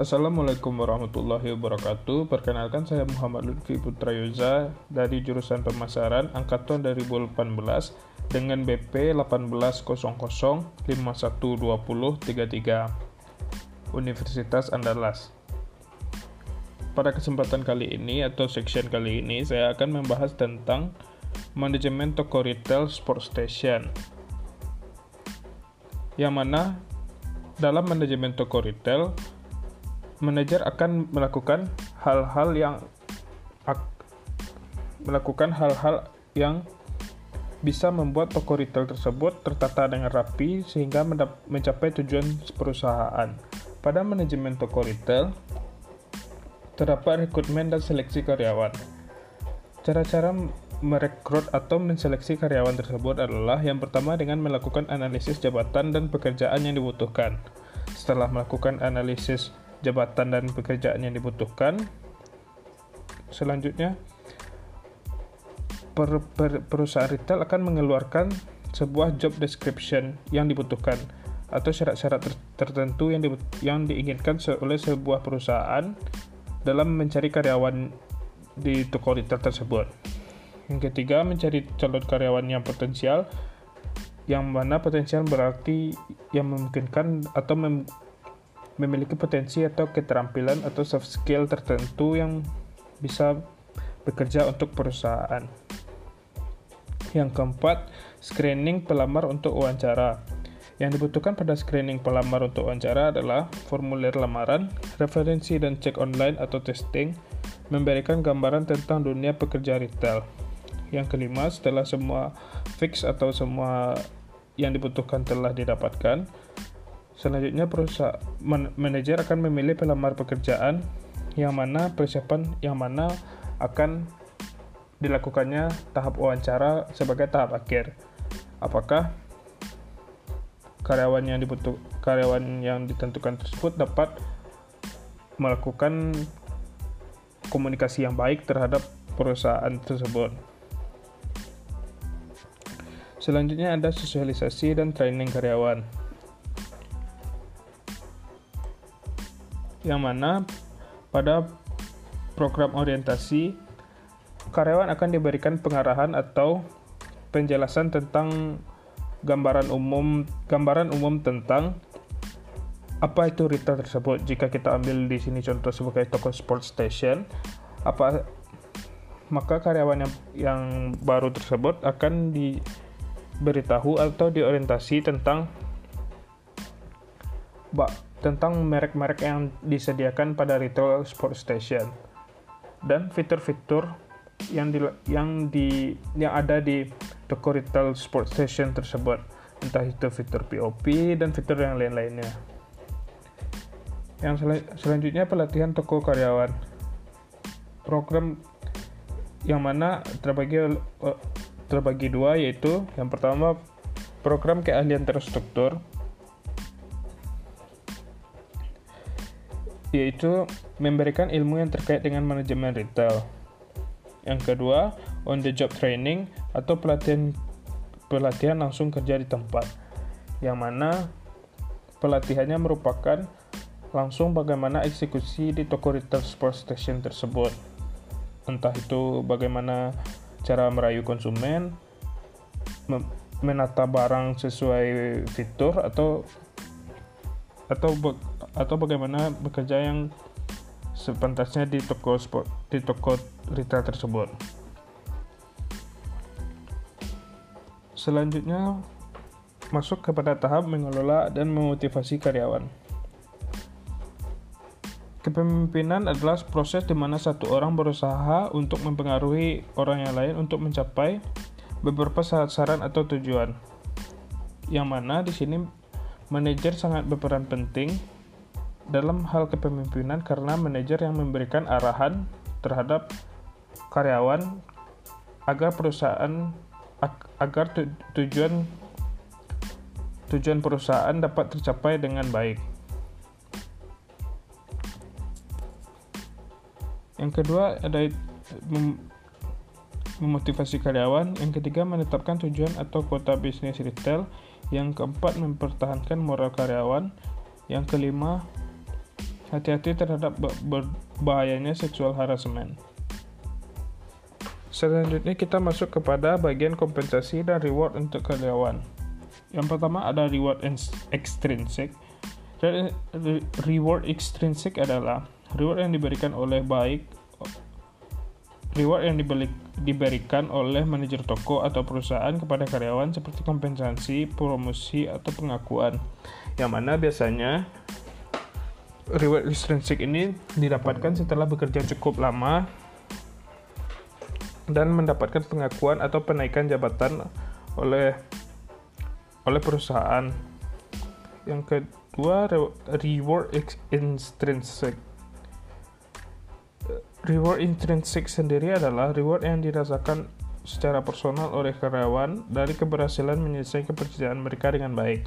Assalamualaikum warahmatullahi wabarakatuh. Perkenalkan saya Muhammad Lutfi Putra Yuza dari jurusan pemasaran angkatan 2018 dengan BP 1800512033 Universitas Andalas. Pada kesempatan kali ini atau section kali ini saya akan membahas tentang manajemen toko retail sport station. Yang mana dalam manajemen toko retail manajer akan melakukan hal-hal yang melakukan hal-hal yang bisa membuat toko retail tersebut tertata dengan rapi sehingga mencapai tujuan perusahaan. Pada manajemen toko retail terdapat rekrutmen dan seleksi karyawan. Cara-cara merekrut atau menseleksi karyawan tersebut adalah yang pertama dengan melakukan analisis jabatan dan pekerjaan yang dibutuhkan. Setelah melakukan analisis jabatan dan pekerjaan yang dibutuhkan. Selanjutnya, per, per, perusahaan retail akan mengeluarkan sebuah job description yang dibutuhkan atau syarat-syarat ter, tertentu yang, di, yang diinginkan oleh sebuah perusahaan dalam mencari karyawan di toko retail tersebut. Yang ketiga, mencari calon karyawan yang potensial, yang mana potensial berarti yang memungkinkan atau mem memiliki potensi atau keterampilan atau soft skill tertentu yang bisa bekerja untuk perusahaan. Yang keempat, screening pelamar untuk wawancara. Yang dibutuhkan pada screening pelamar untuk wawancara adalah formulir lamaran, referensi dan cek online atau testing, memberikan gambaran tentang dunia pekerja retail. Yang kelima, setelah semua fix atau semua yang dibutuhkan telah didapatkan, Selanjutnya perusahaan man, manajer akan memilih pelamar pekerjaan yang mana persiapan yang mana akan dilakukannya tahap wawancara sebagai tahap akhir. Apakah karyawan yang dibutuh karyawan yang ditentukan tersebut dapat melakukan komunikasi yang baik terhadap perusahaan tersebut. Selanjutnya ada sosialisasi dan training karyawan. Yang mana pada program orientasi karyawan akan diberikan pengarahan atau penjelasan tentang gambaran umum gambaran umum tentang apa itu retail tersebut. Jika kita ambil di sini contoh sebagai toko sport station apa maka karyawan yang yang baru tersebut akan diberitahu atau diorientasi tentang tentang merek-merek yang disediakan pada retail sport station. Dan fitur-fitur yang di, yang di yang ada di toko retail sport station tersebut. Entah itu fitur POP dan fitur yang lain-lainnya. Yang sel selanjutnya pelatihan toko karyawan. Program yang mana terbagi terbagi dua yaitu yang pertama program keahlian terstruktur yaitu memberikan ilmu yang terkait dengan manajemen retail. Yang kedua, on the job training atau pelatihan pelatihan langsung kerja di tempat. Yang mana pelatihannya merupakan langsung bagaimana eksekusi di toko retail sport station tersebut. Entah itu bagaimana cara merayu konsumen, menata barang sesuai fitur atau atau atau bagaimana bekerja yang sepantasnya di toko sport di toko retail tersebut. Selanjutnya masuk kepada tahap mengelola dan memotivasi karyawan. Kepemimpinan adalah proses di mana satu orang berusaha untuk mempengaruhi orang yang lain untuk mencapai beberapa saran atau tujuan. Yang mana di sini manajer sangat berperan penting dalam hal kepemimpinan karena manajer yang memberikan arahan terhadap karyawan agar perusahaan agar tujuan tujuan perusahaan dapat tercapai dengan baik. Yang kedua ada mem memotivasi karyawan, yang ketiga menetapkan tujuan atau kota bisnis retail, yang keempat mempertahankan moral karyawan, yang kelima hati-hati terhadap berbahayanya seksual harassment. Selanjutnya kita masuk kepada bagian kompensasi dan reward untuk karyawan. Yang pertama ada reward extrinsic. Reward extrinsic adalah reward yang diberikan oleh baik reward yang diberikan oleh manajer toko atau perusahaan kepada karyawan seperti kompensasi, promosi, atau pengakuan. Yang mana biasanya reward extrinsic ini didapatkan setelah bekerja cukup lama dan mendapatkan pengakuan atau penaikan jabatan oleh oleh perusahaan. Yang kedua, reward intrinsic. Reward intrinsic sendiri adalah reward yang dirasakan secara personal oleh karyawan dari keberhasilan menyelesaikan pekerjaan mereka dengan baik.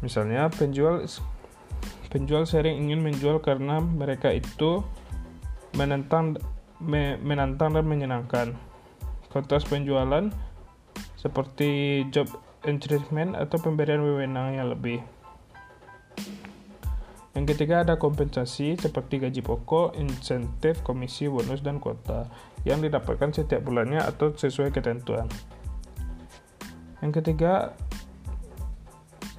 Misalnya, penjual penjual sering ingin menjual karena mereka itu menentang me, menantang dan menyenangkan. Kontes penjualan seperti job encouragement atau pemberian wewenang yang lebih. Yang ketiga ada kompensasi seperti gaji pokok, insentif, komisi, bonus, dan kuota yang didapatkan setiap bulannya atau sesuai ketentuan. Yang ketiga,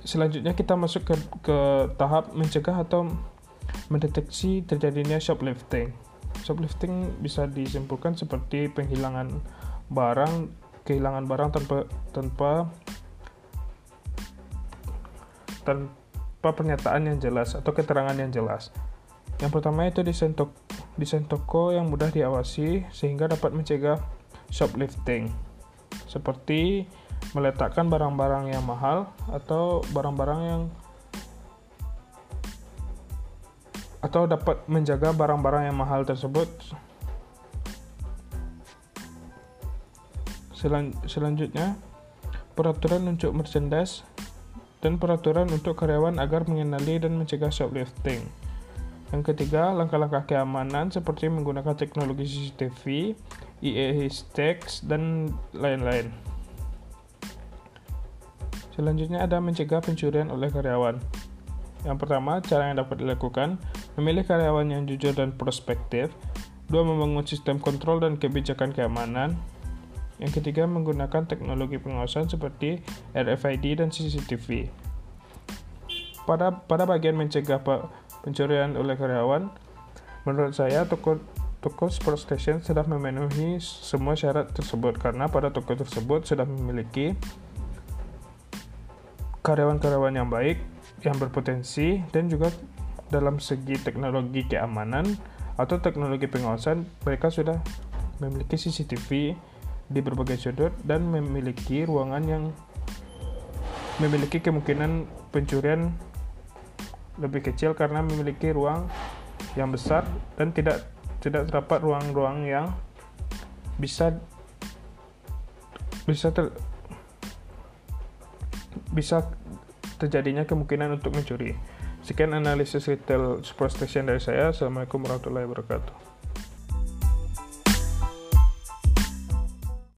selanjutnya kita masuk ke, ke tahap mencegah atau mendeteksi terjadinya shoplifting. Shoplifting bisa disimpulkan seperti penghilangan barang, kehilangan barang tanpa tanpa tanpa pernyataan yang jelas atau keterangan yang jelas. Yang pertama itu desain, toko, desain toko yang mudah diawasi sehingga dapat mencegah shoplifting. Seperti meletakkan barang-barang yang mahal atau barang-barang yang atau dapat menjaga barang-barang yang mahal tersebut. Selan selanjutnya, peraturan untuk merchandise dan peraturan untuk karyawan agar mengenali dan mencegah shoplifting. Yang ketiga, langkah-langkah keamanan seperti menggunakan teknologi CCTV, EA Stacks, dan lain-lain. Selanjutnya ada mencegah pencurian oleh karyawan. Yang pertama, cara yang dapat dilakukan, memilih karyawan yang jujur dan prospektif. Dua, membangun sistem kontrol dan kebijakan keamanan. Yang ketiga, menggunakan teknologi pengawasan seperti RFID dan CCTV. Pada pada bagian mencegah pencurian oleh karyawan, menurut saya toko toko Sport Station sudah memenuhi semua syarat tersebut karena pada toko tersebut sudah memiliki karyawan-karyawan yang baik, yang berpotensi, dan juga dalam segi teknologi keamanan atau teknologi pengawasan mereka sudah memiliki CCTV di berbagai sudut dan memiliki ruangan yang memiliki kemungkinan pencurian lebih kecil karena memiliki ruang yang besar dan tidak tidak terdapat ruang-ruang yang bisa bisa ter, bisa terjadinya kemungkinan untuk mencuri. Sekian analisis retail superstation dari saya. Assalamualaikum warahmatullahi wabarakatuh.